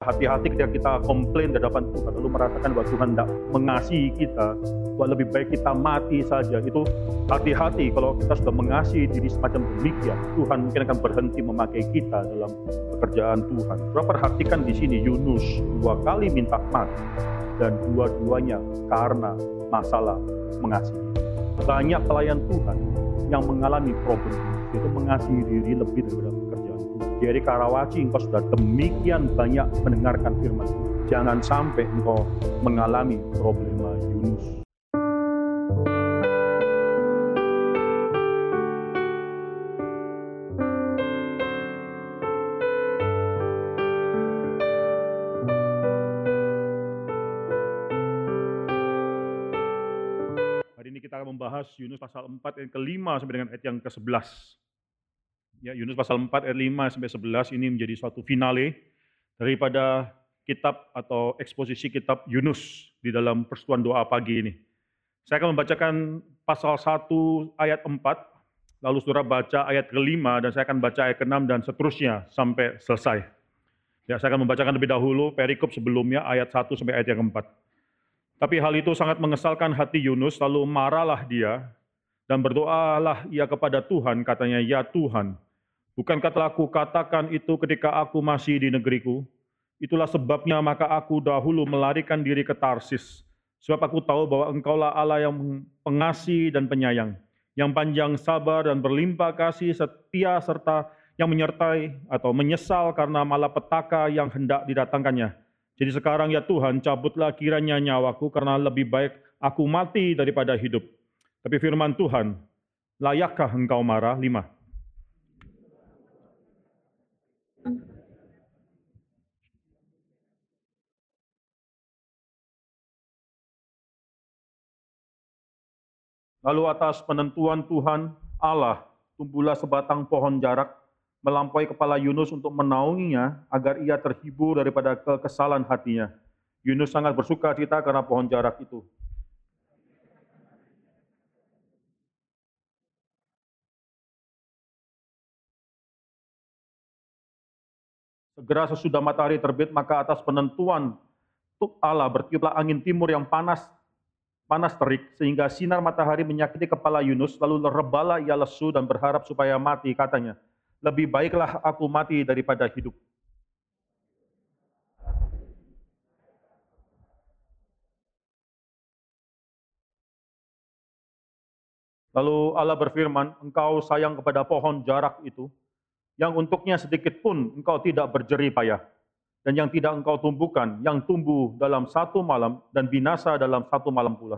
Hati-hati ketika kita komplain di hadapan Tuhan, lalu merasakan bahwa Tuhan tidak mengasihi kita, bahwa lebih baik kita mati saja. Itu hati-hati kalau kita sudah mengasihi diri semacam demikian, Tuhan mungkin akan berhenti memakai kita dalam pekerjaan Tuhan. Coba perhatikan di sini Yunus dua kali minta mati dan dua-duanya karena masalah mengasihi. Banyak pelayan Tuhan yang mengalami problem, itu mengasihi diri lebih daripada Dari Karawaci engkau sudah demikian banyak mendengarkan firman Jangan sampai engkau mengalami problema Yunus. Hari ini kita akan membahas Yunus pasal 4 ayat ke-5 sampai dengan ayat yang ke-11. Ya, Yunus pasal 4 ayat 5 sampai 11 ini menjadi suatu finale daripada kitab atau eksposisi kitab Yunus di dalam persetuan doa pagi ini. Saya akan membacakan pasal 1 ayat 4, lalu saudara baca ayat ke-5 dan saya akan baca ayat ke-6 dan seterusnya sampai selesai. Ya, saya akan membacakan lebih dahulu perikop sebelumnya ayat 1 sampai ayat yang keempat. Tapi hal itu sangat mengesalkan hati Yunus, lalu marahlah dia dan berdoalah ia kepada Tuhan, katanya, "Ya Tuhan, Bukankah telah aku katakan itu ketika aku masih di negeriku? Itulah sebabnya maka aku dahulu melarikan diri ke Tarsis. Sebab aku tahu bahwa engkaulah Allah yang pengasih dan penyayang, yang panjang sabar dan berlimpah kasih setia serta yang menyertai atau menyesal karena malapetaka yang hendak didatangkannya. Jadi sekarang ya Tuhan, cabutlah kiranya nyawaku karena lebih baik aku mati daripada hidup. Tapi firman Tuhan, layakkah engkau marah? Lima. Lalu atas penentuan Tuhan Allah, tumbuhlah sebatang pohon jarak melampaui kepala Yunus untuk menaunginya agar ia terhibur daripada kekesalan hatinya. Yunus sangat bersuka cita karena pohon jarak itu. Segera sesudah matahari terbit, maka atas penentuan Allah bertiuplah angin timur yang panas panas terik sehingga sinar matahari menyakiti kepala Yunus lalu rebalah ia lesu dan berharap supaya mati katanya. Lebih baiklah aku mati daripada hidup. Lalu Allah berfirman, engkau sayang kepada pohon jarak itu, yang untuknya sedikit pun engkau tidak berjerih payah, dan yang tidak engkau tumbuhkan, yang tumbuh dalam satu malam dan binasa dalam satu malam pula.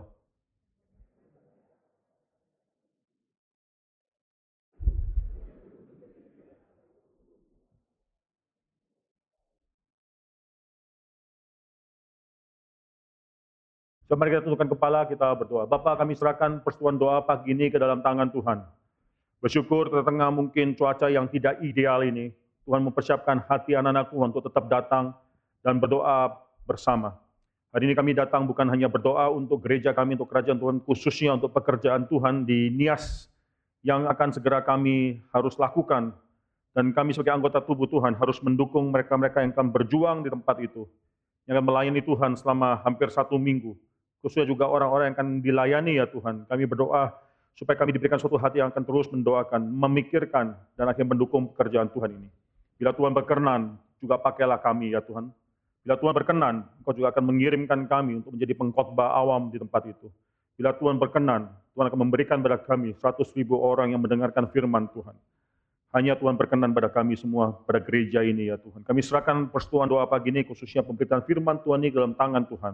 Mari kita tundukkan kepala, kita berdoa. Bapak kami serahkan persetuan doa pagi ini ke dalam tangan Tuhan. Bersyukur tengah mungkin cuaca yang tidak ideal ini, Tuhan mempersiapkan hati anak-anakku untuk tetap datang dan berdoa bersama. Hari ini kami datang bukan hanya berdoa untuk gereja kami, untuk kerajaan Tuhan, khususnya untuk pekerjaan Tuhan di Nias yang akan segera kami harus lakukan. Dan kami sebagai anggota tubuh Tuhan harus mendukung mereka-mereka yang akan berjuang di tempat itu. Yang akan melayani Tuhan selama hampir satu minggu. Khususnya juga orang-orang yang akan dilayani ya Tuhan. Kami berdoa supaya kami diberikan suatu hati yang akan terus mendoakan, memikirkan, dan akhirnya mendukung pekerjaan Tuhan ini. Bila Tuhan berkenan, juga pakailah kami ya Tuhan. Bila Tuhan berkenan, Engkau juga akan mengirimkan kami untuk menjadi pengkhotbah awam di tempat itu. Bila Tuhan berkenan, Tuhan akan memberikan pada kami 100 ribu orang yang mendengarkan firman Tuhan. Hanya Tuhan berkenan pada kami semua, pada gereja ini ya Tuhan. Kami serahkan persetujuan doa pagi ini, khususnya pemberitaan firman Tuhan ini dalam tangan Tuhan.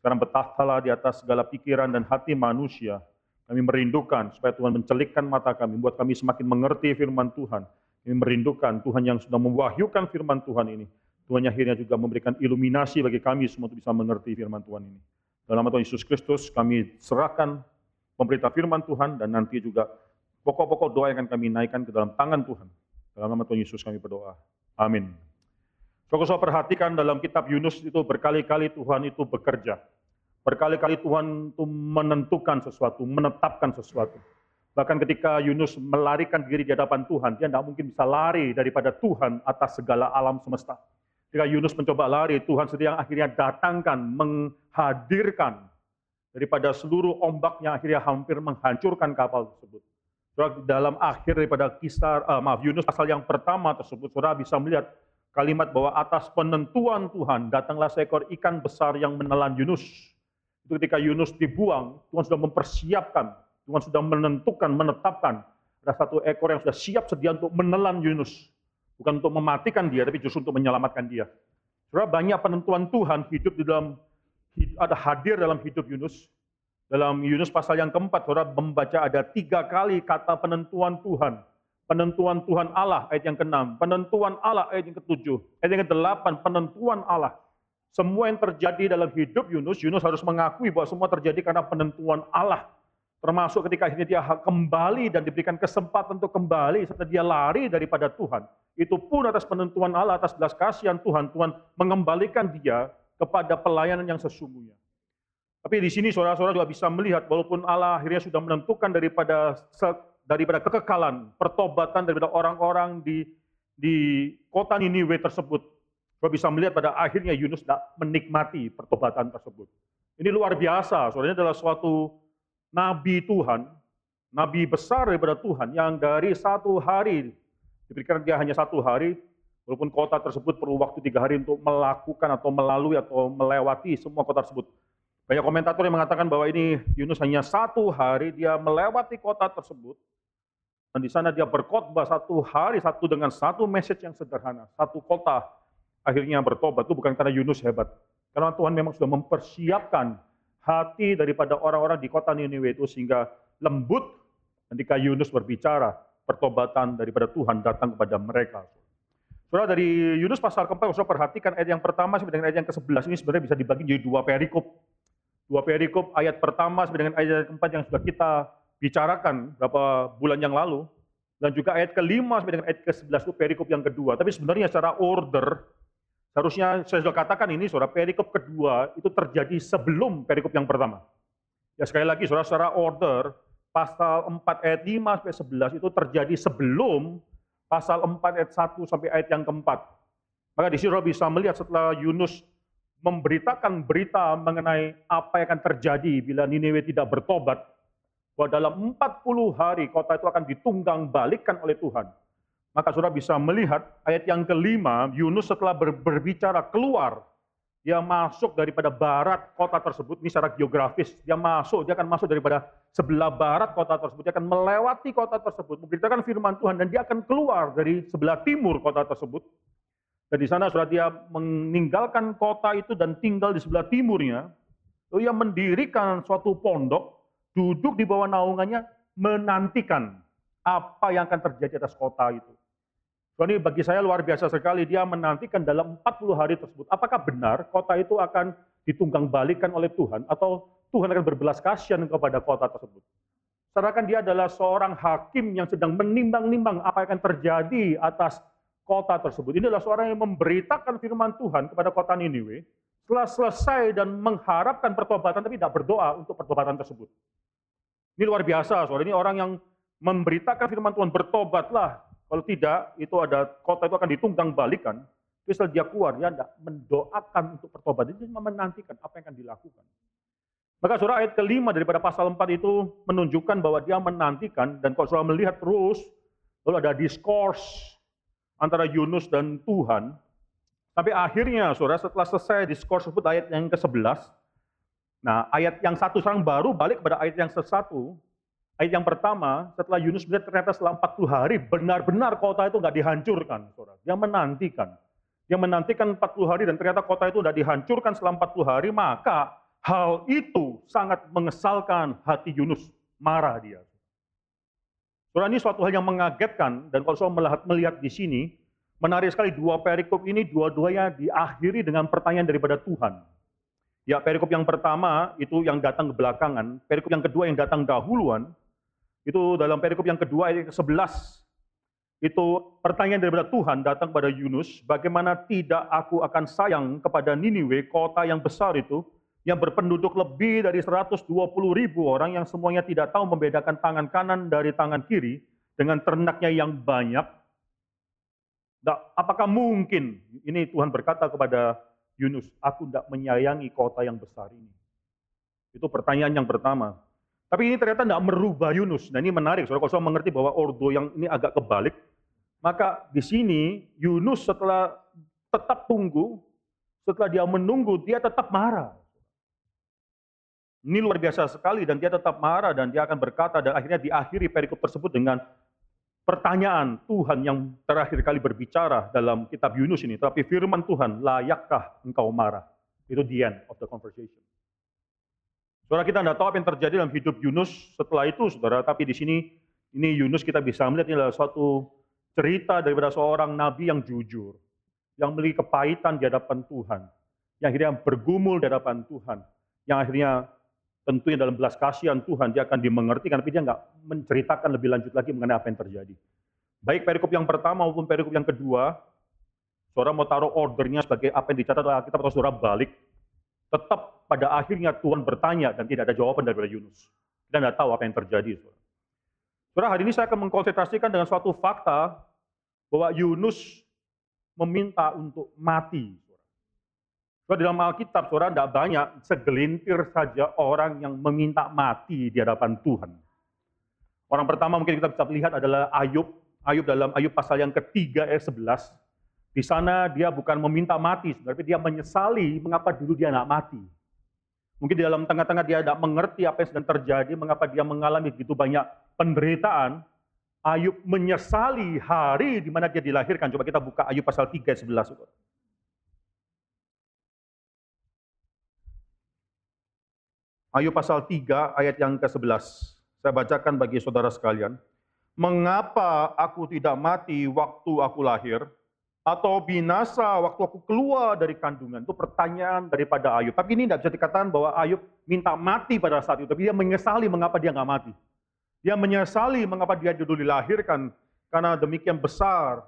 Sekarang bertahtalah di atas segala pikiran dan hati manusia. Kami merindukan supaya Tuhan mencelikkan mata kami, buat kami semakin mengerti firman Tuhan kami merindukan Tuhan yang sudah mewahyukan firman Tuhan ini. Tuhan akhirnya juga memberikan iluminasi bagi kami semua untuk bisa mengerti firman Tuhan ini. Dalam nama Tuhan Yesus Kristus kami serahkan pemberita firman Tuhan dan nanti juga pokok-pokok doa yang akan kami naikkan ke dalam tangan Tuhan. Dalam nama Tuhan Yesus kami berdoa. Amin. Saudara perhatikan dalam kitab Yunus itu berkali-kali Tuhan itu bekerja. Berkali-kali Tuhan itu menentukan sesuatu, menetapkan sesuatu. Bahkan ketika Yunus melarikan diri di hadapan Tuhan, dia tidak mungkin bisa lari daripada Tuhan atas segala alam semesta. Ketika Yunus mencoba lari, Tuhan sendiri yang akhirnya datangkan, menghadirkan daripada seluruh ombak yang akhirnya hampir menghancurkan kapal tersebut. Saudara, dalam akhir daripada kisah, uh, maaf, Yunus pasal yang pertama tersebut, saudara bisa melihat kalimat bahwa atas penentuan Tuhan datanglah seekor ikan besar yang menelan Yunus. Itu ketika Yunus dibuang, Tuhan sudah mempersiapkan, Tuhan sudah menentukan, menetapkan ada satu ekor yang sudah siap sedia untuk menelan Yunus. Bukan untuk mematikan dia, tapi justru untuk menyelamatkan dia. Saudara, banyak penentuan Tuhan hidup di dalam ada hadir dalam hidup Yunus. Dalam Yunus pasal yang keempat, saudara membaca ada tiga kali kata penentuan Tuhan. Penentuan Tuhan Allah, ayat yang keenam. Penentuan Allah, ayat yang ketujuh. Ayat yang kedelapan, penentuan Allah. Semua yang terjadi dalam hidup Yunus, Yunus harus mengakui bahwa semua terjadi karena penentuan Allah. Termasuk ketika akhirnya dia kembali dan diberikan kesempatan untuk kembali serta dia lari daripada Tuhan. Itu pun atas penentuan Allah, atas belas kasihan Tuhan, Tuhan mengembalikan dia kepada pelayanan yang sesungguhnya. Tapi di sini saudara-saudara juga bisa melihat walaupun Allah akhirnya sudah menentukan daripada daripada kekekalan, pertobatan daripada orang-orang di di kota Niniwe tersebut. Saudara bisa melihat pada akhirnya Yunus tidak menikmati pertobatan tersebut. Ini luar biasa, ini adalah suatu nabi Tuhan, nabi besar daripada Tuhan yang dari satu hari diberikan dia hanya satu hari Walaupun kota tersebut perlu waktu tiga hari untuk melakukan atau melalui atau melewati semua kota tersebut. Banyak komentator yang mengatakan bahwa ini Yunus hanya satu hari dia melewati kota tersebut. Dan di sana dia berkhotbah satu hari, satu dengan satu message yang sederhana. Satu kota akhirnya bertobat. Itu bukan karena Yunus hebat. Karena Tuhan memang sudah mempersiapkan hati daripada orang-orang di kota Niniwe itu sehingga lembut ketika Yunus berbicara, pertobatan daripada Tuhan datang kepada mereka. Saudara dari Yunus pasal keempat, saudara perhatikan ayat yang pertama sampai dengan ayat yang ke-11 ini sebenarnya bisa dibagi jadi dua perikop. Dua perikop, ayat pertama sampai dengan ayat yang keempat yang sudah kita bicarakan beberapa bulan yang lalu. Dan juga ayat kelima sampai dengan ayat ke-11 itu perikop yang kedua. Tapi sebenarnya secara order, seharusnya saya sudah katakan ini, saudara, perikop kedua itu terjadi sebelum perikop yang pertama. Ya sekali lagi, saudara, secara order, pasal 4 ayat 5 sampai 11 itu terjadi sebelum pasal 4 ayat 1 sampai ayat yang keempat. Maka di sini bisa melihat setelah Yunus memberitakan berita mengenai apa yang akan terjadi bila Niniwe tidak bertobat, bahwa dalam 40 hari kota itu akan ditunggang balikkan oleh Tuhan. Maka sudah bisa melihat ayat yang kelima, Yunus setelah ber, berbicara keluar dia masuk daripada barat kota tersebut, ini secara geografis, dia masuk, dia akan masuk daripada sebelah barat kota tersebut, dia akan melewati kota tersebut, memberitakan firman Tuhan, dan dia akan keluar dari sebelah timur kota tersebut. Dan di sana sudah dia meninggalkan kota itu dan tinggal di sebelah timurnya, lalu ia mendirikan suatu pondok, duduk di bawah naungannya, menantikan apa yang akan terjadi atas kota itu. Ini bagi saya luar biasa sekali, dia menantikan dalam 40 hari tersebut, apakah benar kota itu akan ditunggang balikan oleh Tuhan, atau Tuhan akan berbelas kasihan kepada kota tersebut. Sedangkan dia adalah seorang hakim yang sedang menimbang-nimbang apa yang akan terjadi atas kota tersebut. Ini adalah seorang yang memberitakan firman Tuhan kepada kota Niniwe, setelah selesai dan mengharapkan pertobatan, tapi tidak berdoa untuk pertobatan tersebut. Ini luar biasa, soalnya ini orang yang memberitakan firman Tuhan, bertobatlah, kalau tidak, itu ada kota itu akan ditunggang balikan. Setelah dia keluar, dia tidak mendoakan untuk pertobatan, dia cuma menantikan apa yang akan dilakukan. Maka surah ayat kelima daripada pasal 4 itu menunjukkan bahwa dia menantikan, dan kalau surah melihat terus, lalu ada diskors antara Yunus dan Tuhan, tapi akhirnya saudara setelah selesai diskors tersebut ayat yang ke-11, nah ayat yang satu sekarang baru balik kepada ayat yang ke-1, Ayat yang pertama, setelah Yunus melihat ternyata setelah 40 hari, benar-benar kota itu nggak dihancurkan. Dia menantikan. Dia menantikan 40 hari dan ternyata kota itu sudah dihancurkan selama 40 hari, maka hal itu sangat mengesalkan hati Yunus. Marah dia. Saudara, ini suatu hal yang mengagetkan, dan kalau saya melihat, melihat di sini, menarik sekali dua perikop ini, dua-duanya diakhiri dengan pertanyaan daripada Tuhan. Ya, perikop yang pertama itu yang datang ke belakangan, perikop yang kedua yang datang dahuluan, itu dalam perikop yang kedua ayat ke-11 itu pertanyaan daripada Tuhan datang kepada Yunus, bagaimana tidak aku akan sayang kepada Niniwe, kota yang besar itu, yang berpenduduk lebih dari 120 ribu orang yang semuanya tidak tahu membedakan tangan kanan dari tangan kiri, dengan ternaknya yang banyak. apakah mungkin, ini Tuhan berkata kepada Yunus, aku tidak menyayangi kota yang besar ini. Itu pertanyaan yang pertama. Tapi ini ternyata tidak merubah Yunus. Nah ini menarik, saudara. Kalau saya mengerti bahwa ordo yang ini agak kebalik, maka di sini Yunus setelah tetap tunggu, setelah dia menunggu, dia tetap marah. Ini luar biasa sekali dan dia tetap marah dan dia akan berkata dan akhirnya diakhiri perikop tersebut dengan pertanyaan Tuhan yang terakhir kali berbicara dalam kitab Yunus ini. Tapi firman Tuhan, layakkah engkau marah? Itu the end of the conversation. Saudara kita tidak tahu apa yang terjadi dalam hidup Yunus setelah itu, saudara. Tapi di sini ini Yunus kita bisa melihat ini adalah suatu cerita daripada seorang nabi yang jujur, yang memiliki kepahitan di hadapan Tuhan, yang akhirnya bergumul di hadapan Tuhan, yang akhirnya tentunya dalam belas kasihan Tuhan dia akan dimengerti, tapi dia nggak menceritakan lebih lanjut lagi mengenai apa yang terjadi. Baik perikop yang pertama maupun perikop yang kedua, saudara mau taruh ordernya sebagai apa yang dicatat oleh Alkitab atau saudara balik, tetap pada akhirnya Tuhan bertanya dan tidak ada jawaban dari Yunus. Kita tidak tahu apa yang terjadi. Saudara, hari ini saya akan mengkonsentrasikan dengan suatu fakta bahwa Yunus meminta untuk mati. Saudara, dalam Alkitab, saudara, tidak banyak, segelintir saja orang yang meminta mati di hadapan Tuhan. Orang pertama mungkin kita bisa lihat adalah Ayub. Ayub dalam Ayub pasal yang ketiga ayat 11. Di sana dia bukan meminta mati, tapi dia menyesali mengapa dulu dia tidak mati. Mungkin di dalam tengah-tengah dia tidak mengerti apa yang sedang terjadi, mengapa dia mengalami begitu banyak penderitaan. Ayub menyesali hari di mana dia dilahirkan. Coba kita buka Ayub pasal 3 11. Ayub pasal 3 ayat yang ke-11. Saya bacakan bagi saudara sekalian. Mengapa aku tidak mati waktu aku lahir? Atau binasa waktu aku keluar dari kandungan? Itu pertanyaan daripada Ayub. Tapi ini tidak bisa dikatakan bahwa Ayub minta mati pada saat itu. Tapi dia menyesali mengapa dia nggak mati. Dia menyesali mengapa dia dulu dilahirkan karena demikian besar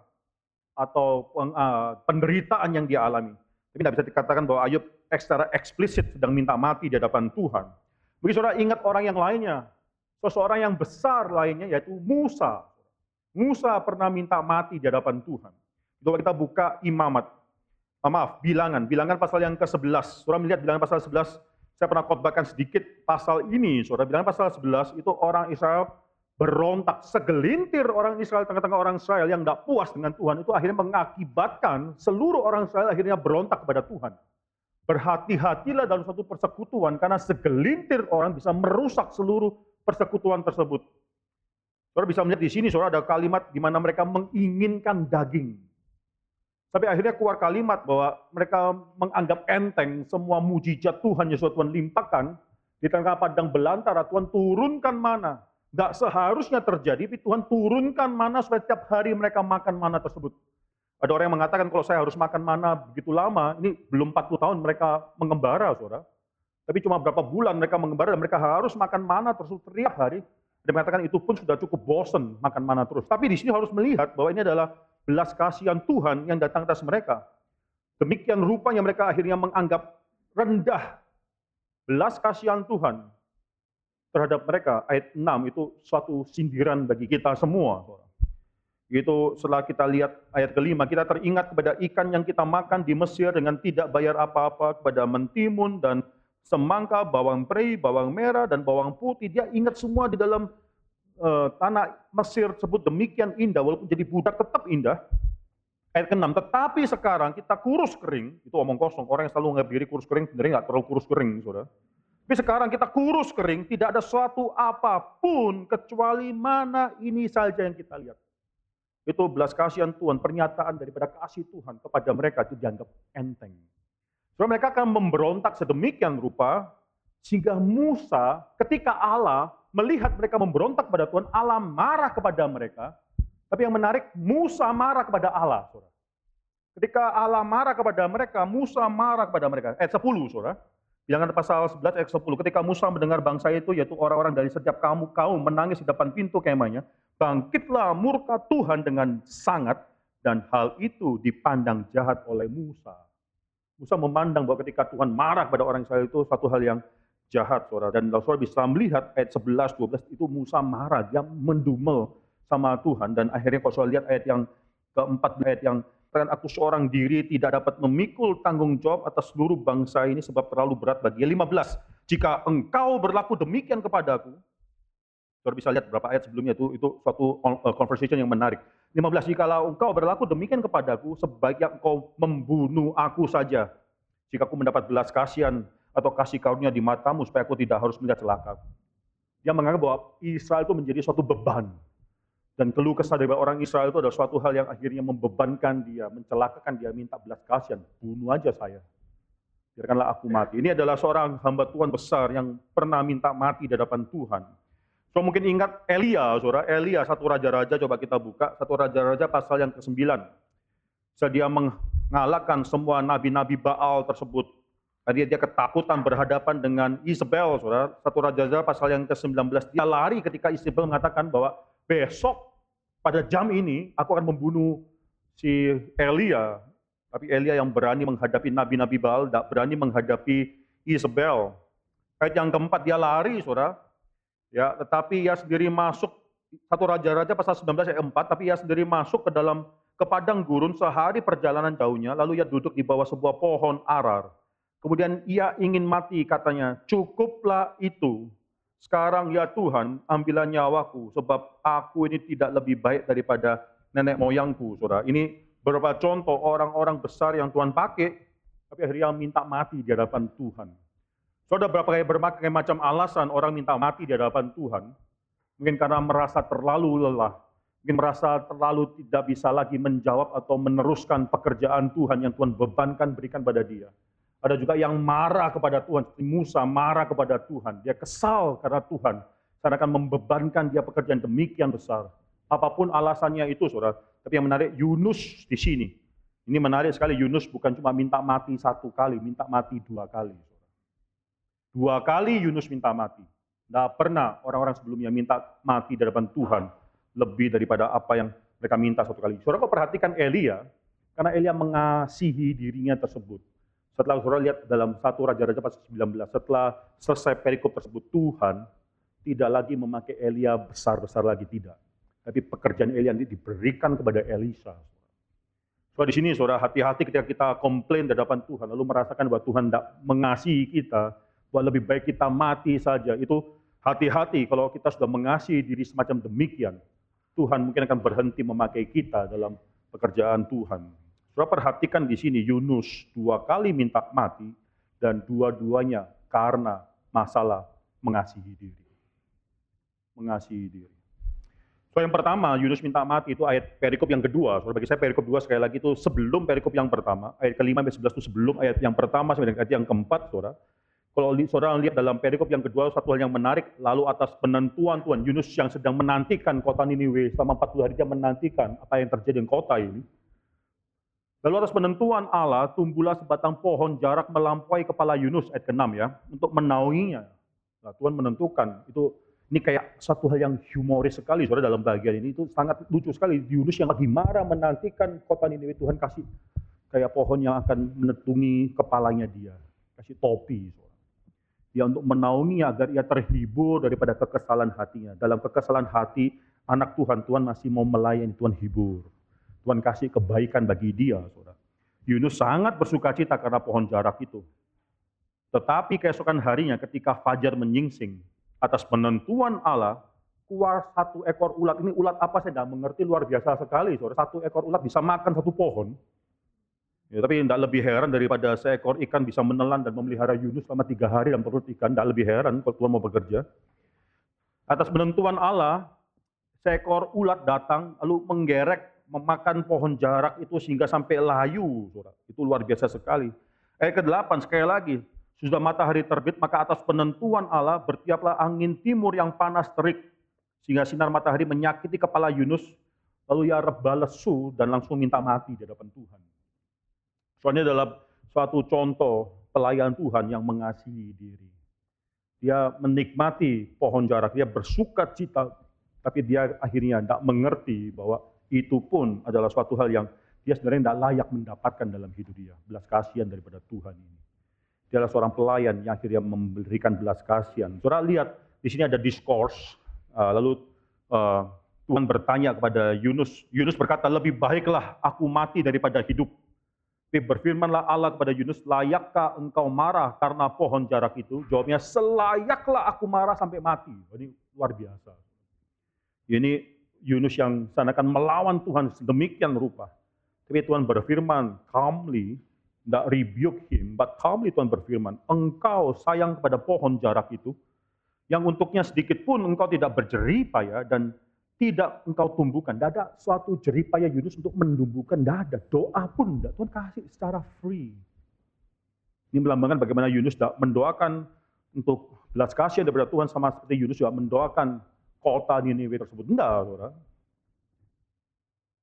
atau uh, penderitaan yang dia alami. Tapi tidak bisa dikatakan bahwa Ayub secara eksplisit sedang minta mati di hadapan Tuhan. Bagi saudara ingat orang yang lainnya, seseorang yang besar lainnya yaitu Musa. Musa pernah minta mati di hadapan Tuhan. Coba kita buka imamat. Oh, maaf, bilangan. Bilangan pasal yang ke-11. Saudara melihat bilangan pasal 11, saya pernah khotbahkan sedikit pasal ini. Saudara, bilangan pasal 11 itu orang Israel berontak. Segelintir orang Israel, tengah-tengah orang Israel yang tidak puas dengan Tuhan, itu akhirnya mengakibatkan seluruh orang Israel akhirnya berontak kepada Tuhan. Berhati-hatilah dalam satu persekutuan, karena segelintir orang bisa merusak seluruh persekutuan tersebut. Saudara bisa melihat di sini, saudara ada kalimat di mana mereka menginginkan daging. Tapi akhirnya keluar kalimat bahwa mereka menganggap enteng semua mujizat Tuhan Yesus Tuhan limpahkan di tengah padang belantara Tuhan turunkan mana. Gak seharusnya terjadi, tapi Tuhan turunkan mana setiap hari mereka makan mana tersebut. Ada orang yang mengatakan kalau saya harus makan mana begitu lama, ini belum 40 tahun mereka mengembara, saudara. Tapi cuma berapa bulan mereka mengembara dan mereka harus makan mana terus setiap hari. Dia mengatakan itu pun sudah cukup bosen makan mana terus. Tapi di sini harus melihat bahwa ini adalah belas kasihan Tuhan yang datang atas mereka. Demikian rupanya mereka akhirnya menganggap rendah belas kasihan Tuhan terhadap mereka. Ayat 6 itu suatu sindiran bagi kita semua. Itu setelah kita lihat ayat kelima, kita teringat kepada ikan yang kita makan di Mesir dengan tidak bayar apa-apa, kepada mentimun dan semangka, bawang prei, bawang merah, dan bawang putih. Dia ingat semua di dalam uh, tanah Mesir tersebut demikian indah, walaupun jadi budak tetap indah. Ayat ke-6, tetapi sekarang kita kurus kering, itu omong kosong, orang yang selalu nggak diri kurus kering, sebenarnya nggak terlalu kurus kering, saudara. Tapi sekarang kita kurus kering, tidak ada suatu apa pun kecuali mana ini saja yang kita lihat. Itu belas kasihan Tuhan, pernyataan daripada kasih Tuhan kepada mereka itu dianggap enteng. So, mereka akan memberontak sedemikian rupa, sehingga Musa ketika Allah melihat mereka memberontak pada Tuhan, Allah marah kepada mereka. Tapi yang menarik, Musa marah kepada Allah. Saudara. Ketika Allah marah kepada mereka, Musa marah kepada mereka. Ayat 10, saudara. Bilangan pasal 11 ayat 10. Ketika Musa mendengar bangsa itu, yaitu orang-orang dari setiap kamu kaum menangis di depan pintu kemahnya, bangkitlah murka Tuhan dengan sangat, dan hal itu dipandang jahat oleh Musa. Musa memandang bahwa ketika Tuhan marah kepada orang Israel itu satu hal yang jahat, saudara. Dan saudara bisa melihat ayat 11, 12 itu Musa marah, dia mendumel sama Tuhan. Dan akhirnya kalau saudara lihat ayat yang keempat ayat yang katakan aku seorang diri tidak dapat memikul tanggung jawab atas seluruh bangsa ini sebab terlalu berat bagi 15. Jika engkau berlaku demikian kepadaku, Saudara bisa lihat beberapa ayat sebelumnya itu itu suatu uh, conversation yang menarik. 15 jikalau engkau berlaku demikian kepadaku sebaiknya engkau membunuh aku saja. Jika aku mendapat belas kasihan atau kasih karunia di matamu supaya aku tidak harus melihat celaka. Dia menganggap bahwa Israel itu menjadi suatu beban. Dan keluh kesah dari orang Israel itu adalah suatu hal yang akhirnya membebankan dia, mencelakakan dia, minta belas kasihan. Bunuh aja saya. Biarkanlah aku mati. Ini adalah seorang hamba Tuhan besar yang pernah minta mati di hadapan Tuhan So mungkin ingat Elia, saudara. Elia satu raja-raja, coba kita buka. Satu raja-raja pasal yang ke-9. Dia mengalahkan semua nabi-nabi Baal tersebut. Tadi dia ketakutan berhadapan dengan Isabel, saudara. Satu raja-raja pasal yang ke-19. Dia lari ketika Isabel mengatakan bahwa besok pada jam ini aku akan membunuh si Elia. Tapi Elia yang berani menghadapi nabi-nabi Baal, tidak berani menghadapi Isabel. Ayat yang keempat dia lari, saudara Ya, tetapi ia sendiri masuk satu raja-raja pasal 19 ayat 4, tapi ia sendiri masuk ke dalam ke padang gurun sehari perjalanan jauhnya, lalu ia duduk di bawah sebuah pohon arar. Kemudian ia ingin mati katanya, cukuplah itu. Sekarang ya Tuhan, ambillah nyawaku, sebab aku ini tidak lebih baik daripada nenek moyangku, saudara. Ini beberapa contoh orang-orang besar yang Tuhan pakai, tapi akhirnya minta mati di hadapan Tuhan. Sudah berapa kali berbagai macam alasan orang minta mati di hadapan Tuhan. Mungkin karena merasa terlalu lelah. Mungkin merasa terlalu tidak bisa lagi menjawab atau meneruskan pekerjaan Tuhan yang Tuhan bebankan berikan pada dia. Ada juga yang marah kepada Tuhan, seperti Musa marah kepada Tuhan. Dia kesal karena Tuhan. Karena akan membebankan dia pekerjaan demikian besar. Apa pun alasannya itu, saudara. Tapi yang menarik, Yunus di sini. Ini menarik sekali, Yunus bukan cuma minta mati satu kali, minta mati dua kali. Dua kali Yunus minta mati. Tidak pernah orang-orang sebelumnya minta mati di hadapan Tuhan lebih daripada apa yang mereka minta satu kali. Saudara kok perhatikan Elia, karena Elia mengasihi dirinya tersebut. Setelah saudara lihat dalam satu Raja-Raja pasal 19, setelah selesai perikop tersebut, Tuhan tidak lagi memakai Elia besar-besar lagi, tidak. Tapi pekerjaan Elia ini diberikan kepada Elisa. So di sini saudara hati-hati ketika kita komplain di hadapan Tuhan, lalu merasakan bahwa Tuhan tidak mengasihi kita, bahwa lebih baik kita mati saja. Itu hati-hati kalau kita sudah mengasihi diri semacam demikian, Tuhan mungkin akan berhenti memakai kita dalam pekerjaan Tuhan. Saudara perhatikan di sini Yunus dua kali minta mati dan dua-duanya karena masalah mengasihi diri. Mengasihi diri. So yang pertama, Yunus minta mati itu ayat perikop yang kedua. Saudara bagi saya perikop dua sekali lagi itu sebelum perikop yang pertama. Ayat kelima sampai sebelas itu sebelum ayat yang pertama sampai ayat yang keempat, saudara. Kalau saudara lihat dalam perikop yang kedua, satu hal yang menarik, lalu atas penentuan Tuhan, Yunus yang sedang menantikan kota Niniwe, selama 40 hari dia menantikan apa yang terjadi di kota ini. Lalu atas penentuan Allah, tumbuhlah sebatang pohon jarak melampaui kepala Yunus, ayat ke-6 ya, untuk menaunginya. Nah, Tuhan menentukan, itu ini kayak satu hal yang humoris sekali, saudara, dalam bagian ini, itu sangat lucu sekali. Yunus yang lagi marah menantikan kota Niniwe, Tuhan kasih kayak pohon yang akan menetungi kepalanya dia. Kasih topi, saudara ya untuk menaunginya agar ia terhibur daripada kekesalan hatinya. Dalam kekesalan hati, anak Tuhan, Tuhan masih mau melayani, Tuhan hibur. Tuhan kasih kebaikan bagi dia, saudara. Yunus sangat bersuka cita karena pohon jarak itu. Tetapi keesokan harinya ketika Fajar menyingsing atas penentuan Allah, keluar satu ekor ulat. Ini ulat apa saya tidak mengerti, luar biasa sekali. Saudara. Satu ekor ulat bisa makan satu pohon. Ya, tapi tidak lebih heran daripada seekor ikan bisa menelan dan memelihara Yunus selama tiga hari dalam perut ikan. Tidak lebih heran kalau Tuhan mau bekerja. Atas penentuan Allah, seekor ulat datang lalu menggerek, memakan pohon jarak itu sehingga sampai layu. Itu luar biasa sekali. Ayat ke-8 sekali lagi, sudah matahari terbit, maka atas penentuan Allah bertiaplah angin timur yang panas terik, sehingga sinar matahari menyakiti kepala Yunus, lalu ia rebah lesu dan langsung minta mati di hadapan Tuhan. Soalnya adalah suatu contoh pelayan Tuhan yang mengasihi diri. Dia menikmati pohon jarak, dia bersuka cita, tapi dia akhirnya tidak mengerti bahwa itu pun adalah suatu hal yang dia sebenarnya tidak layak mendapatkan dalam hidup dia. Belas kasihan daripada Tuhan ini. Dia adalah seorang pelayan yang akhirnya memberikan belas kasihan. Saudara lihat, di sini ada diskurs, uh, lalu uh, Tuhan bertanya kepada Yunus. Yunus berkata, lebih baiklah aku mati daripada hidup. Tapi berfirmanlah Allah kepada Yunus, layakkah engkau marah karena pohon jarak itu? Jawabnya, selayaklah aku marah sampai mati. Ini luar biasa. Ini Yunus yang sanakan melawan Tuhan sedemikian rupa. Tapi Tuhan berfirman calmly, tidak rebuke him, but calmly Tuhan berfirman, engkau sayang kepada pohon jarak itu, yang untuknya sedikit pun engkau tidak berjeripaya dan tidak engkau tumbuhkan. Tidak ada suatu jeripaya Yunus untuk menumbuhkan. Tidak ada. Doa pun tidak. Tuhan kasih secara free. Ini melambangkan bagaimana Yunus mendoakan untuk belas kasihan daripada Tuhan sama seperti Yunus juga mendoakan kota Niniwe tersebut. Tidak, saudara.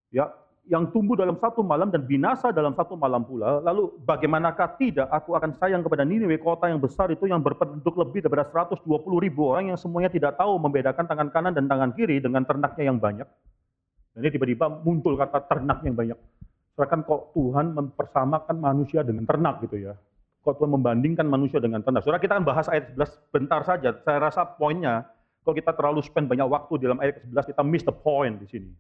Ya, yang tumbuh dalam satu malam dan binasa dalam satu malam pula, lalu bagaimanakah tidak aku akan sayang kepada Niniwe, kota yang besar itu yang berpenduduk lebih daripada 120 ribu orang yang semuanya tidak tahu membedakan tangan kanan dan tangan kiri dengan ternaknya yang banyak. Ini tiba-tiba muncul kata ternak yang banyak. Sedangkan kok Tuhan mempersamakan manusia dengan ternak gitu ya. Kok Tuhan membandingkan manusia dengan ternak. Saudara kita akan bahas ayat 11 bentar saja. Saya rasa poinnya, kalau kita terlalu spend banyak waktu dalam ayat 11, kita miss the point di sini.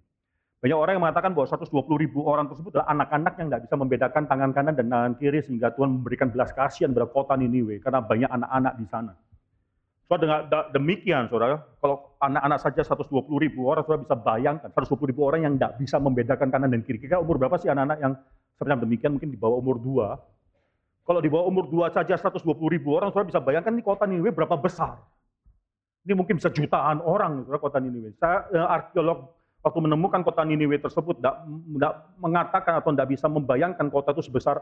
Banyak orang yang mengatakan bahwa 120 ribu orang tersebut adalah anak-anak yang tidak bisa membedakan tangan kanan dan tangan kiri sehingga Tuhan memberikan belas kasihan pada kota Niniwe karena banyak anak-anak di sana. So dengan demikian, saudara, kalau anak-anak saja 120 ribu orang, saudara bisa bayangkan 120 ribu orang yang tidak bisa membedakan kanan dan kiri. Kira umur berapa sih anak-anak yang seperti demikian? Mungkin di bawah umur 2. Kalau di bawah umur 2 saja 120 ribu orang, saudara bisa bayangkan ini kota Niniwe berapa besar. Ini mungkin bisa jutaan orang, saudara, kota Niniwe. Saya eh, arkeolog waktu menemukan kota Niniwe tersebut tidak, mengatakan atau tidak bisa membayangkan kota itu sebesar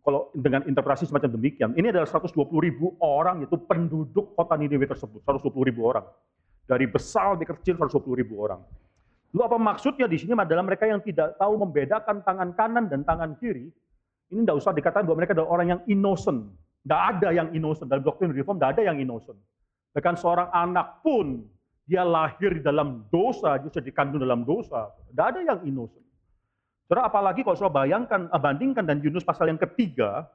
kalau dengan interpretasi semacam demikian. Ini adalah 120 ribu orang yaitu penduduk kota Niniwe tersebut, 120 ribu orang. Dari besar di kecil 120 ribu orang. Lalu apa maksudnya di sini adalah mereka yang tidak tahu membedakan tangan kanan dan tangan kiri. Ini tidak usah dikatakan bahwa mereka adalah orang yang innocent. Tidak ada yang innocent. Dalam doktrin reform tidak ada yang innocent. Bahkan seorang anak pun dia lahir di dalam dosa, sudah dikandung dalam dosa. Tidak ada yang innocent. Saudara, apalagi kalau saudara bayangkan, eh, bandingkan dan Yunus pasal yang ketiga,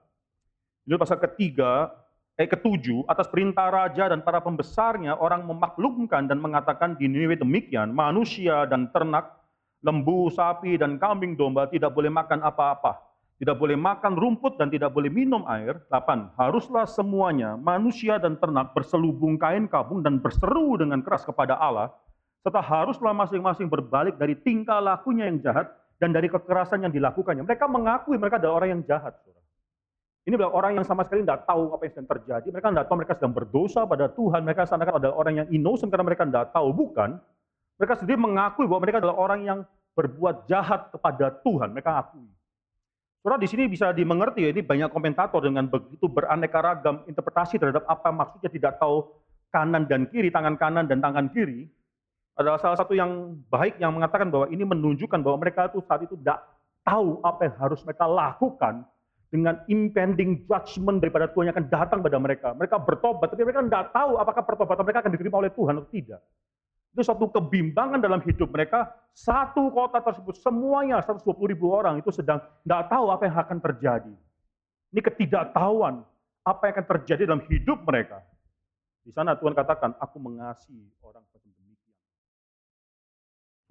Yunus pasal ketiga, eh ketujuh, atas perintah raja dan para pembesarnya, orang memaklumkan dan mengatakan di Niniwe demikian, manusia dan ternak, lembu, sapi, dan kambing domba tidak boleh makan apa-apa tidak boleh makan rumput dan tidak boleh minum air. 8. Haruslah semuanya, manusia dan ternak, berselubung kain kabung dan berseru dengan keras kepada Allah, serta haruslah masing-masing berbalik dari tingkah lakunya yang jahat dan dari kekerasan yang dilakukannya. Mereka mengakui mereka adalah orang yang jahat. Ini adalah orang yang sama sekali tidak tahu apa yang sedang terjadi. Mereka tidak tahu mereka sedang berdosa pada Tuhan. Mereka seakan adalah orang yang innocent karena mereka tidak tahu. Bukan. Mereka sendiri mengakui bahwa mereka adalah orang yang berbuat jahat kepada Tuhan. Mereka akui. Saudara di sini bisa dimengerti ya, ini banyak komentator dengan begitu beraneka ragam interpretasi terhadap apa maksudnya tidak tahu kanan dan kiri, tangan kanan dan tangan kiri. Adalah salah satu yang baik yang mengatakan bahwa ini menunjukkan bahwa mereka itu saat itu tidak tahu apa yang harus mereka lakukan dengan impending judgment daripada Tuhan yang akan datang pada mereka. Mereka bertobat, tapi mereka tidak tahu apakah pertobatan mereka akan diterima oleh Tuhan atau tidak. Itu satu kebimbangan dalam hidup mereka. Satu kota tersebut, semuanya 120 ribu orang itu sedang tidak tahu apa yang akan terjadi. Ini ketidaktahuan apa yang akan terjadi dalam hidup mereka. Di sana Tuhan katakan, aku mengasihi orang seperti demikian.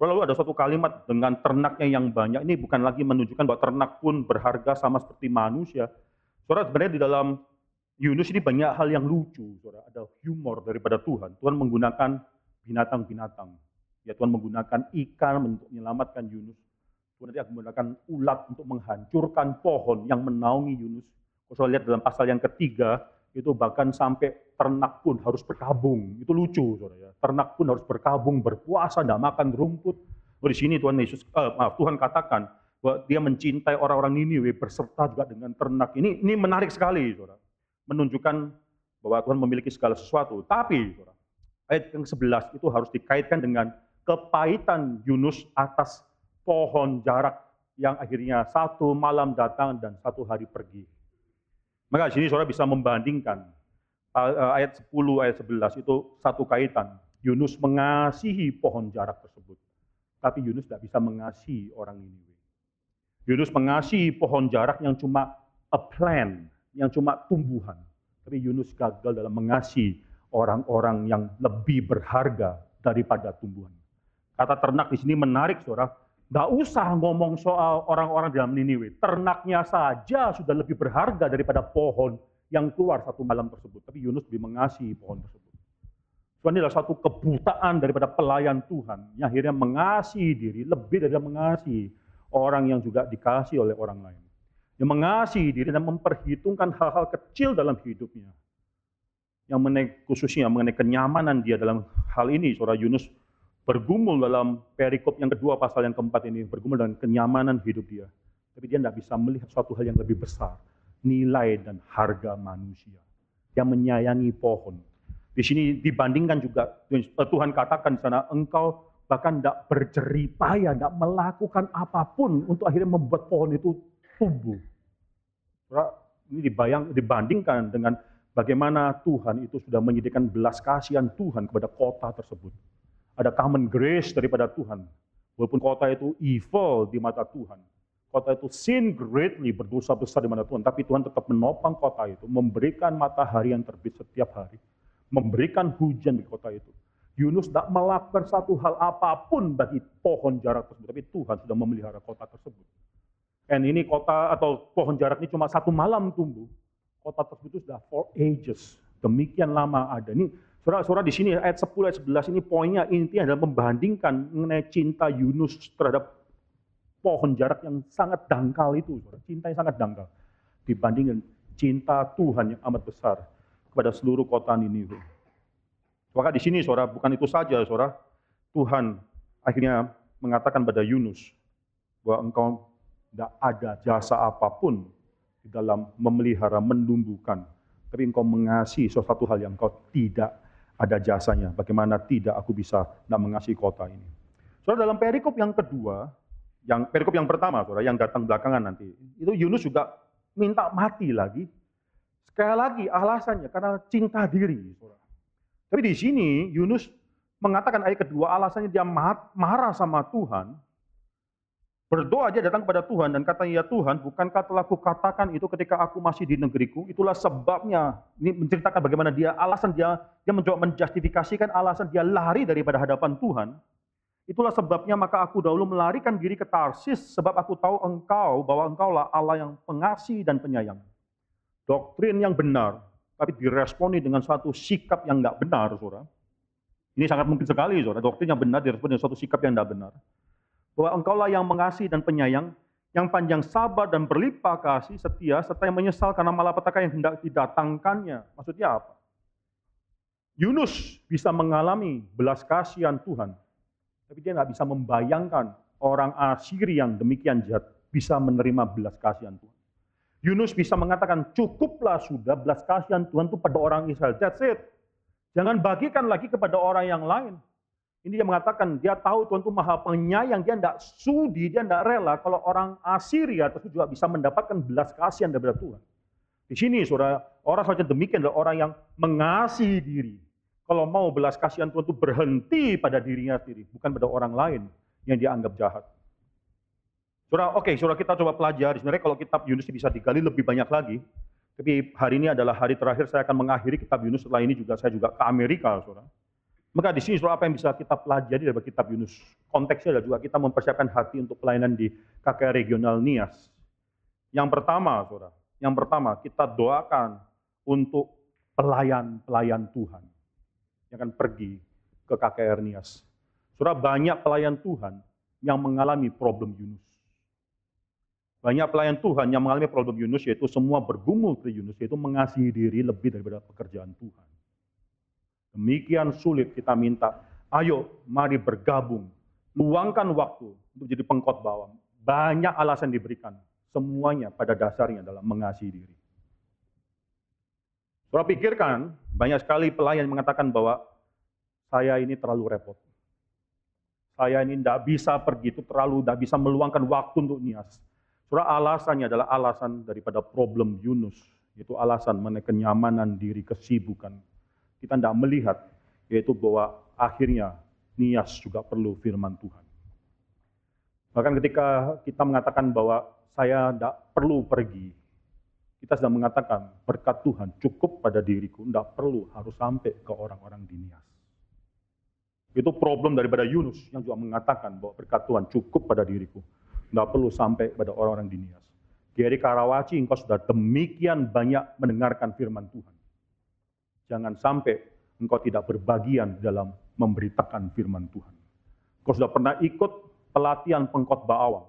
Lalu ada suatu kalimat dengan ternaknya yang banyak. Ini bukan lagi menunjukkan bahwa ternak pun berharga sama seperti manusia. Saudara, sebenarnya di dalam Yunus ini banyak hal yang lucu. Saudara. Ada humor daripada Tuhan. Tuhan menggunakan binatang-binatang. Ya Tuhan menggunakan ikan untuk menyelamatkan Yunus. Tuhan nanti akan menggunakan ulat untuk menghancurkan pohon yang menaungi Yunus. Kalau lihat dalam pasal yang ketiga, itu bahkan sampai ternak pun harus berkabung. Itu lucu, saudara ya. Ternak pun harus berkabung, berpuasa, tidak makan rumput. Oh, di sini Tuhan Yesus, eh, maaf Tuhan katakan bahwa Dia mencintai orang-orang Niniwe berserta juga dengan ternak. Ini ini menarik sekali, saudara. Menunjukkan bahwa Tuhan memiliki segala sesuatu. Tapi, saudara, ayat yang 11 itu harus dikaitkan dengan kepahitan Yunus atas pohon jarak yang akhirnya satu malam datang dan satu hari pergi. Maka di sini saudara bisa membandingkan ayat 10, ayat 11 itu satu kaitan. Yunus mengasihi pohon jarak tersebut. Tapi Yunus tidak bisa mengasihi orang Niniwe. Yunus mengasihi pohon jarak yang cuma a plant, yang cuma tumbuhan. Tapi Yunus gagal dalam mengasihi orang-orang yang lebih berharga daripada tumbuhan. Kata ternak di sini menarik, saudara. Nggak usah ngomong soal orang-orang dalam Niniwe. Ternaknya saja sudah lebih berharga daripada pohon yang keluar satu malam tersebut. Tapi Yunus lebih mengasihi pohon tersebut. So, ini adalah satu kebutaan daripada pelayan Tuhan yang akhirnya mengasihi diri lebih dari mengasihi orang yang juga dikasih oleh orang lain. Yang mengasihi diri dan memperhitungkan hal-hal kecil dalam hidupnya. Yang mengenai, khususnya mengenai kenyamanan dia dalam hal ini, saudara Yunus bergumul dalam perikop yang kedua pasal yang keempat ini, bergumul dengan kenyamanan hidup dia. Tapi dia tidak bisa melihat suatu hal yang lebih besar, nilai dan harga manusia. Yang menyayangi pohon. Di sini dibandingkan juga, Tuhan katakan di sana, engkau bahkan tidak berjeripaya, tidak melakukan apa pun untuk akhirnya membuat pohon itu tumbuh. Ini dibayang, dibandingkan dengan bagaimana Tuhan itu sudah menyediakan belas kasihan Tuhan kepada kota tersebut ada common grace daripada Tuhan. Walaupun kota itu evil di mata Tuhan. Kota itu sin greatly, berdosa besar di mata Tuhan. Tapi Tuhan tetap menopang kota itu, memberikan matahari yang terbit setiap hari. Memberikan hujan di kota itu. Yunus tidak melakukan satu hal apa pun bagi pohon jarak tersebut. Tapi Tuhan sudah memelihara kota tersebut. Dan ini kota atau pohon jarak ini cuma satu malam tumbuh. Kota tersebut sudah for ages. Demikian lama ada. Ini Saudara-saudara di sini ayat 10 ayat 11 ini poinnya intinya adalah membandingkan mengenai cinta Yunus terhadap pohon jarak yang sangat dangkal itu, saudara. cinta yang sangat dangkal dibandingkan cinta Tuhan yang amat besar kepada seluruh kota Niniwe. Maka di sini saudara bukan itu saja saudara, Tuhan akhirnya mengatakan pada Yunus bahwa engkau tidak ada jasa apa pun di dalam memelihara, menumbuhkan, tapi engkau mengasihi sesuatu hal yang engkau tidak ada jasanya. Bagaimana tidak aku bisa tidak mengasihi kota ini. Saudara dalam perikop yang kedua, yang perikop yang pertama, saudara, yang datang belakangan nanti, itu Yunus juga minta mati lagi. Sekali lagi alasannya karena cinta diri, saudara. Tapi di sini Yunus mengatakan ayat kedua alasannya dia marah sama Tuhan Berdoa aja datang kepada Tuhan dan katanya, ya Tuhan, bukankah telah kukatakan itu ketika aku masih di negeriku? Itulah sebabnya, ini menceritakan bagaimana dia, alasan dia, dia mencoba menjustifikasikan alasan dia lari daripada hadapan Tuhan. Itulah sebabnya maka aku dahulu melarikan diri ke Tarsis, sebab aku tahu engkau, bahwa engkaulah Allah yang pengasih dan penyayang. Doktrin yang benar, tapi diresponi dengan suatu sikap yang tidak benar, saudara. Ini sangat mungkin sekali, saudara. Doktrin yang benar diresponi dengan suatu sikap yang tidak benar bahwa engkaulah yang mengasihi dan penyayang, yang panjang sabar dan berlimpah kasih setia, serta yang menyesal karena malapetaka yang hendak didatangkannya. Maksudnya apa? Yunus bisa mengalami belas kasihan Tuhan, tapi dia nggak bisa membayangkan orang Asyri yang demikian jahat bisa menerima belas kasihan Tuhan. Yunus bisa mengatakan, cukuplah sudah belas kasihan Tuhan itu pada orang Israel. That's it. Jangan bagikan lagi kepada orang yang lain. Ini dia mengatakan, dia tahu Tuhan itu maha penyayang, dia tidak sudi, dia tidak rela kalau orang Assyria itu juga bisa mendapatkan belas kasihan daripada Tuhan. Di sini saudara, orang saja demikian adalah orang yang mengasihi diri. Kalau mau belas kasihan Tuhan itu berhenti pada dirinya sendiri, bukan pada orang lain yang dia anggap jahat. Saudara, oke, okay, saudara kita coba pelajari. Sebenarnya kalau kitab Yunus bisa digali lebih banyak lagi. Tapi hari ini adalah hari terakhir saya akan mengakhiri kitab Yunus. Setelah ini juga saya juga ke Amerika, saudara. Maka di sini apa yang bisa kita pelajari dari kitab Yunus? Konteksnya adalah juga kita mempersiapkan hati untuk pelayanan di KKR Regional Nias. Yang pertama, saudara, yang pertama kita doakan untuk pelayan-pelayan Tuhan yang akan pergi ke KKR Nias. Saudara, banyak pelayan Tuhan yang mengalami problem Yunus. Banyak pelayan Tuhan yang mengalami problem Yunus, yaitu semua bergumul ke Yunus, yaitu mengasihi diri lebih daripada pekerjaan Tuhan. Demikian sulit kita minta, ayo mari bergabung, luangkan waktu untuk jadi pengkhotbah. Banyak alasan diberikan, semuanya pada dasarnya dalam mengasihi diri. Saudara pikirkan, banyak sekali pelayan mengatakan bahwa saya ini terlalu repot. Saya ini tidak bisa pergi, itu terlalu tidak bisa meluangkan waktu untuk nias. Saudara alasannya adalah alasan daripada problem Yunus, yaitu alasan mengenai kenyamanan diri, kesibukan, kita tidak melihat, yaitu bahwa akhirnya Nias juga perlu firman Tuhan. Bahkan ketika kita mengatakan bahwa saya tidak perlu pergi, kita sedang mengatakan berkat Tuhan cukup pada diriku, tidak perlu harus sampai ke orang-orang di Nias. Itu problem daripada Yunus yang juga mengatakan bahwa berkat Tuhan cukup pada diriku. Nggak perlu sampai pada orang-orang di Nias. Geri Karawaci engkau sudah demikian banyak mendengarkan firman Tuhan. Jangan sampai engkau tidak berbagian dalam memberitakan firman Tuhan. Engkau sudah pernah ikut pelatihan pengkhotbah awam.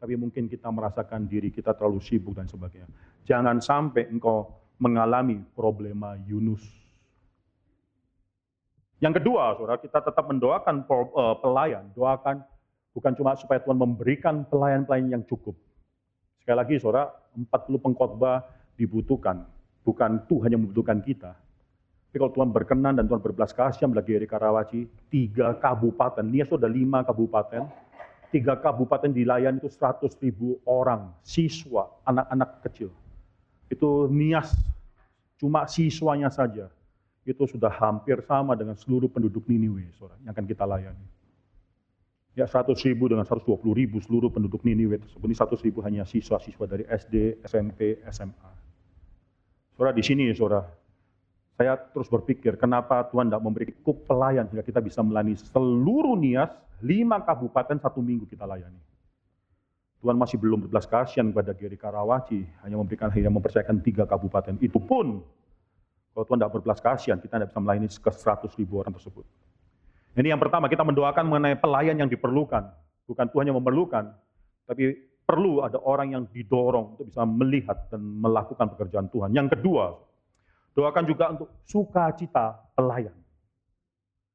Tapi mungkin kita merasakan diri kita terlalu sibuk dan sebagainya. Jangan sampai engkau mengalami problema Yunus yang kedua, saudara, kita tetap mendoakan eh, pelayan. Doakan bukan cuma supaya Tuhan memberikan pelayan-pelayan yang cukup. Sekali lagi, saudara, 40 pengkhotbah dibutuhkan. Bukan Tuhan yang membutuhkan kita. Tapi kalau Tuhan berkenan dan Tuhan berbelas kasihan bagi Eri Karawaci, tiga kabupaten, Nias sudah lima kabupaten, tiga kabupaten dilayani itu 100 ribu orang, siswa, anak-anak kecil. Itu Nias, cuma siswanya saja itu sudah hampir sama dengan seluruh penduduk Niniwe, saudara, yang akan kita layani. Ya 100 ribu dengan 120 ribu seluruh penduduk Niniwe tersebut. Ini 100 ribu hanya siswa-siswa dari SD, SMP, SMA. Saudara di sini, saudara, saya terus berpikir kenapa Tuhan tidak memberi cukup pelayan sehingga kita bisa melayani seluruh Nias, lima kabupaten satu minggu kita layani. Tuhan masih belum berbelas kasihan kepada Geri Karawaci, hanya memberikan hanya mempercayakan tiga kabupaten. Itu pun kalau Tuhan tidak berbelas kasihan, kita tidak bisa melayani ke 100 ribu orang tersebut. Ini yang pertama, kita mendoakan mengenai pelayan yang diperlukan. Bukan Tuhan yang memerlukan, tapi perlu ada orang yang didorong untuk bisa melihat dan melakukan pekerjaan Tuhan. Yang kedua, doakan juga untuk sukacita pelayan.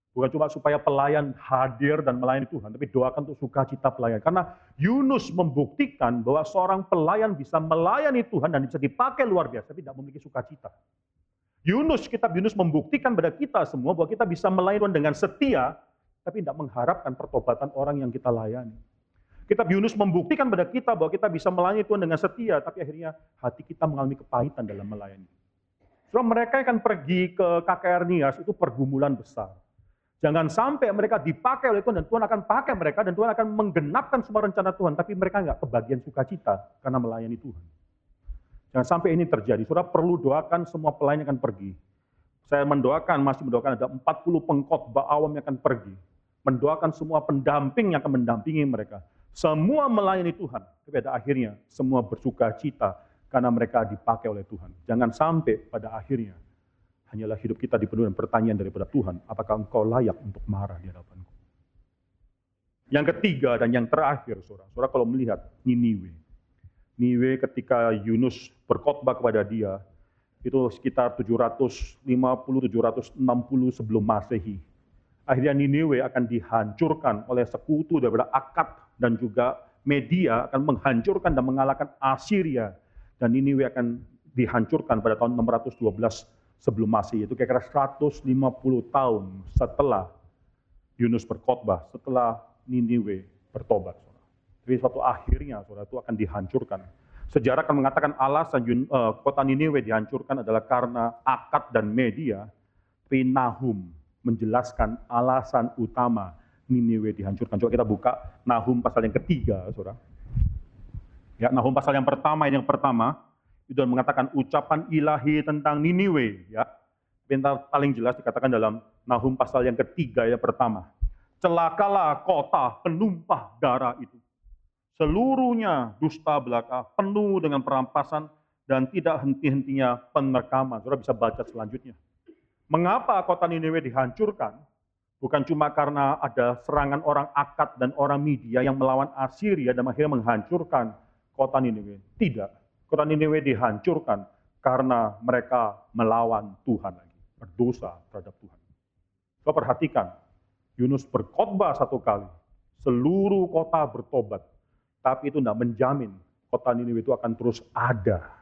Bukan cuma supaya pelayan hadir dan melayani Tuhan, tapi doakan untuk sukacita pelayan. Karena Yunus membuktikan bahwa seorang pelayan bisa melayani Tuhan dan bisa dipakai luar biasa, tapi tidak memiliki sukacita. Yunus, kitab Yunus membuktikan pada kita semua bahwa kita bisa melayani Tuhan dengan setia, tapi tidak mengharapkan pertobatan orang yang kita layani. Kitab Yunus membuktikan pada kita bahwa kita bisa melayani Tuhan dengan setia, tapi akhirnya hati kita mengalami kepahitan dalam melayani. Setelah mereka akan pergi ke KKR Nias, itu pergumulan besar. Jangan sampai mereka dipakai oleh Tuhan dan Tuhan akan pakai mereka dan Tuhan akan menggenapkan semua rencana Tuhan, tapi mereka nggak kebagian sukacita karena melayani Tuhan. Jangan sampai ini terjadi. Saudara perlu doakan semua pelayan yang akan pergi. Saya mendoakan, masih mendoakan ada 40 pengkhotbah awam yang akan pergi. Mendoakan semua pendamping yang akan mendampingi mereka. Semua melayani Tuhan. Tapi pada akhirnya semua bersuka cita karena mereka dipakai oleh Tuhan. Jangan sampai pada akhirnya hanyalah hidup kita dipenuhi dengan pertanyaan daripada Tuhan. Apakah engkau layak untuk marah di hadapanku? Yang ketiga dan yang terakhir, saudara. Saudara kalau melihat Niniwe. Niwe ketika Yunus berkhotbah kepada dia, itu sekitar 750-760 sebelum Masehi. Akhirnya Niniwe akan dihancurkan oleh sekutu daripada Akad dan juga media akan menghancurkan dan mengalahkan Assyria. Dan Niniwe akan dihancurkan pada tahun 612 sebelum Masehi. Itu kira-kira 150 tahun setelah Yunus berkhotbah, setelah Niniwe bertobat. Tapi suatu akhirnya saudara itu akan dihancurkan. Sejarah akan mengatakan alasan uh, kota Niniwe dihancurkan adalah karena akad dan media. Tapi Nahum menjelaskan alasan utama Niniwe dihancurkan. Coba kita buka Nahum pasal yang ketiga, saudara. Ya, Nahum pasal yang pertama, yang pertama itu mengatakan ucapan ilahi tentang Niniwe. Ya, Pintar paling jelas dikatakan dalam Nahum pasal yang ketiga yang pertama. Celakalah kota penumpah darah itu seluruhnya dusta belaka, penuh dengan perampasan dan tidak henti-hentinya penerkaman. Saudara bisa baca selanjutnya. Mengapa kota Niniwe dihancurkan? Bukan cuma karena ada serangan orang akad dan orang media yang melawan Assyria dan akhirnya menghancurkan kota Niniwe. Tidak. Kota Niniwe dihancurkan karena mereka melawan Tuhan lagi. Berdosa terhadap Tuhan. Coba perhatikan, Yunus berkhotbah satu kali. Seluruh kota bertobat tapi itu tidak menjamin kota Niniwe itu akan terus ada.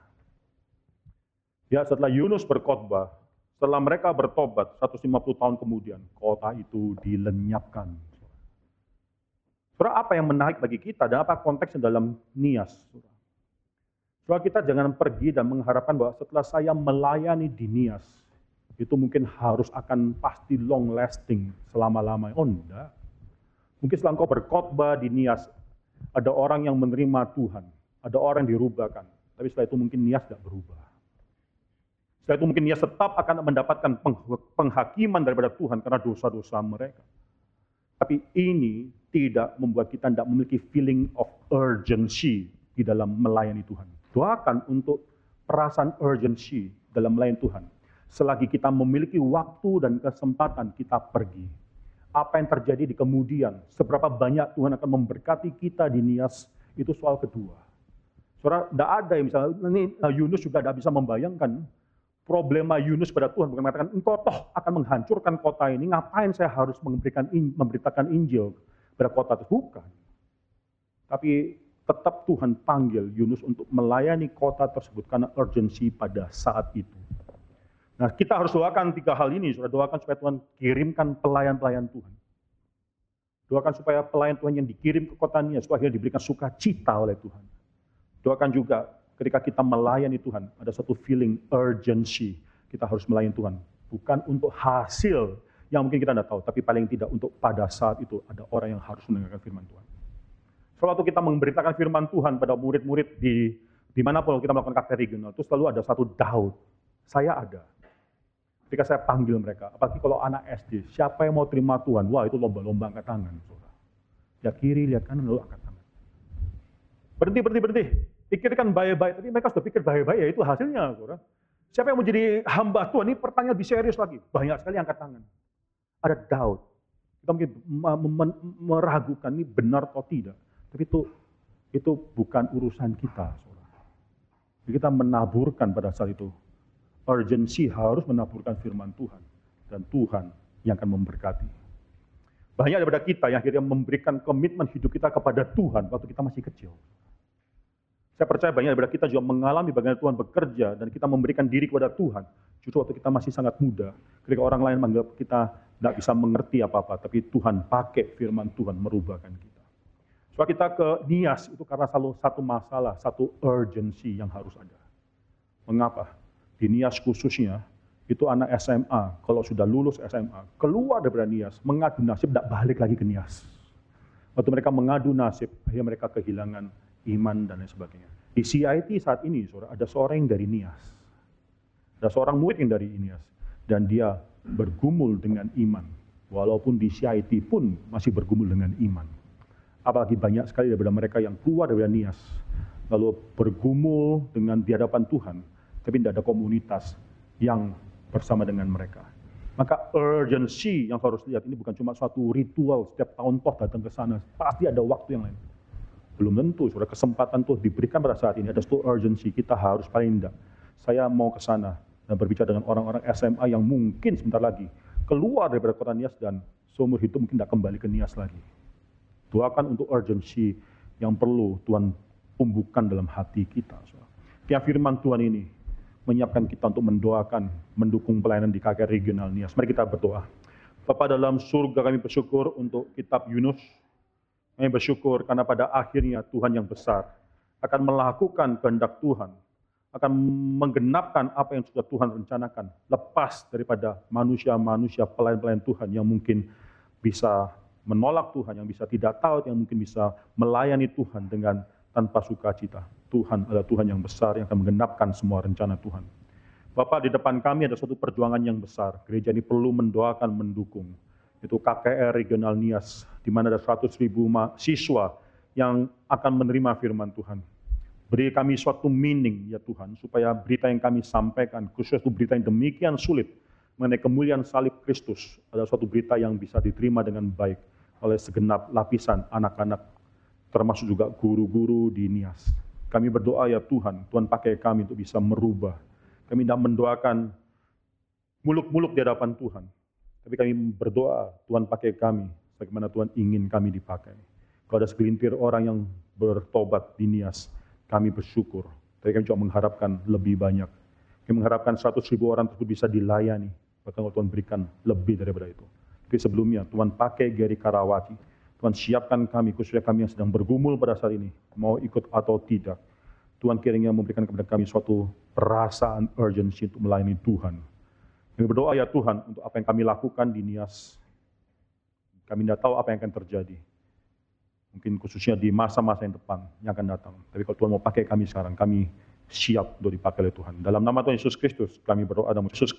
Ya, setelah Yunus berkhotbah, setelah mereka bertobat 150 tahun kemudian, kota itu dilenyapkan. Saudara, apa yang menarik bagi kita dan apa konteksnya dalam Nias? Saudara, kita jangan pergi dan mengharapkan bahwa setelah saya melayani di Nias, itu mungkin harus akan pasti long lasting selama-lamanya. Oh enggak. Mungkin setelah engkau berkhotbah di Nias, ada orang yang menerima Tuhan, ada orang yang dirubahkan. Tapi setelah itu mungkin Nias tidak berubah. Setelah itu mungkin Nias tetap akan mendapatkan penghakiman daripada Tuhan karena dosa-dosa mereka. Tapi ini tidak membuat kita tidak memiliki feeling of urgency di dalam melayani Tuhan. Doakan untuk perasaan urgency dalam melayani Tuhan. Selagi kita memiliki waktu dan kesempatan, kita pergi. Apa yang terjadi di kemudian, seberapa banyak Tuhan akan memberkati kita di Nias, itu soal kedua. Saudara, tidak ada yang misalnya, ini eh, Yunus juga tidak bisa membayangkan problema Yunus pada Tuhan. Bukan mengatakan, engkau toh akan menghancurkan kota ini, ngapain saya harus memberikan memberitakan Injil pada kota itu? Bukan. Tapi tetap Tuhan panggil Yunus untuk melayani kota tersebut karena urgensi pada saat itu. Nah, kita harus doakan tiga hal ini, sudah doakan supaya Tuhan kirimkan pelayan-pelayan Tuhan. Doakan supaya pelayan Tuhan yang dikirim ke kota Nias itu akhirnya diberikan sukacita oleh Tuhan. Doakan juga ketika kita melayani Tuhan, ada satu feeling urgency. Kita harus melayani Tuhan. Bukan untuk hasil yang mungkin kita tidak tahu, tapi paling tidak untuk pada saat itu ada orang yang harus mendengarkan firman Tuhan. Sewaktu kita memberitakan firman Tuhan pada murid-murid di di mana pun kita melakukan KP regional, itu selalu ada satu Daud. Saya ada. Ketika saya panggil mereka, apalagi kalau anak SD, siapa yang mau terima Tuhan? Wah itu lomba-lomba angkat tangan. Saudara. Lihat kiri, lihat kanan, lalu angkat tangan. Berhenti, berhenti, berhenti. Pikirkan baik-baik. Tapi mereka sudah pikir baik-baik, ya itu hasilnya. Saudara. Siapa yang mau jadi hamba Tuhan? Ini pertanyaan lebih serius lagi. Banyak sekali angkat tangan. Ada Daud. Kita mungkin meragukan ini benar atau tidak. Tapi itu itu bukan urusan kita. Jadi kita menaburkan pada saat itu urgensi harus menaburkan firman Tuhan. Dan Tuhan yang akan memberkati. Banyak daripada kita yang akhirnya memberikan komitmen hidup kita kepada Tuhan waktu kita masih kecil. Saya percaya banyak daripada kita juga mengalami bagaimana Tuhan bekerja dan kita memberikan diri kepada Tuhan. Justru waktu kita masih sangat muda, ketika orang lain menganggap kita tidak bisa mengerti apa-apa, tapi Tuhan pakai firman Tuhan merubahkan kita. Sebab kita ke Nias itu karena selalu satu masalah, satu urgency yang harus ada. Mengapa? di Nias khususnya, itu anak SMA, kalau sudah lulus SMA, keluar dari Nias, mengadu nasib, tidak balik lagi ke Nias. Waktu mereka mengadu nasib, akhirnya mereka kehilangan iman dan lain sebagainya. Di CIT saat ini, saudara, ada seorang yang dari Nias. Ada seorang murid yang dari Nias. Dan dia bergumul dengan iman. Walaupun di CIT pun masih bergumul dengan iman. Apalagi banyak sekali daripada mereka yang keluar dari Nias. Lalu bergumul dengan di hadapan Tuhan tapi tidak ada komunitas yang bersama dengan mereka. Maka urgency yang harus lihat ini bukan cuma suatu ritual setiap tahun toh datang ke sana, pasti ada waktu yang lain. Belum tentu, sudah kesempatan tuh diberikan pada saat ini ada suatu urgency kita harus paling tidak. Saya mau ke sana dan berbicara dengan orang-orang SMA yang mungkin sebentar lagi keluar dari kota Nias dan seumur hidup mungkin tidak kembali ke Nias lagi. Doakan untuk urgency yang perlu Tuhan tumbuhkan dalam hati kita. Tiap firman Tuhan ini menyiapkan kita untuk mendoakan, mendukung pelayanan di KKR Regional Nias. Mari kita berdoa. Bapa dalam surga kami bersyukur untuk kitab Yunus. Kami bersyukur karena pada akhirnya Tuhan yang besar akan melakukan kehendak Tuhan, akan menggenapkan apa yang sudah Tuhan rencanakan, lepas daripada manusia-manusia pelayan-pelayan Tuhan yang mungkin bisa menolak Tuhan, yang bisa tidak tahu, yang mungkin bisa melayani Tuhan dengan tanpa sukacita. Tuhan adalah Tuhan yang besar yang akan menggenapkan semua rencana Tuhan. Bapak, di depan kami ada suatu perjuangan yang besar. Gereja ini perlu mendoakan, mendukung. Itu KKR Regional Nias, di mana ada 100 ribu siswa yang akan menerima firman Tuhan. Beri kami suatu meaning ya Tuhan, supaya berita yang kami sampaikan, khusus itu berita yang demikian sulit, mengenai kemuliaan salib Kristus, adalah suatu berita yang bisa diterima dengan baik oleh segenap lapisan anak-anak termasuk juga guru-guru di Nias. Kami berdoa ya Tuhan, Tuhan pakai kami untuk bisa merubah. Kami tidak mendoakan muluk-muluk di hadapan Tuhan. Tapi kami berdoa, Tuhan pakai kami, bagaimana Tuhan ingin kami dipakai. Kalau ada segelintir orang yang bertobat di Nias, kami bersyukur. Tapi kami juga mengharapkan lebih banyak. Kami mengharapkan 100 ribu orang tersebut bisa dilayani. Bahkan kalau Tuhan berikan lebih daripada itu. Tapi sebelumnya Tuhan pakai Gary Karawati Tuhan siapkan kami, khususnya kami yang sedang bergumul pada saat ini, mau ikut atau tidak. Tuhan kiranya memberikan kepada kami suatu perasaan urgency untuk melayani Tuhan. Kami berdoa ya Tuhan untuk apa yang kami lakukan di Nias. Kami tidak tahu apa yang akan terjadi. Mungkin khususnya di masa-masa yang depan yang akan datang. Tapi kalau Tuhan mau pakai kami sekarang, kami siap untuk dipakai oleh Tuhan. Dalam nama Tuhan Yesus Kristus, kami berdoa dan Yesus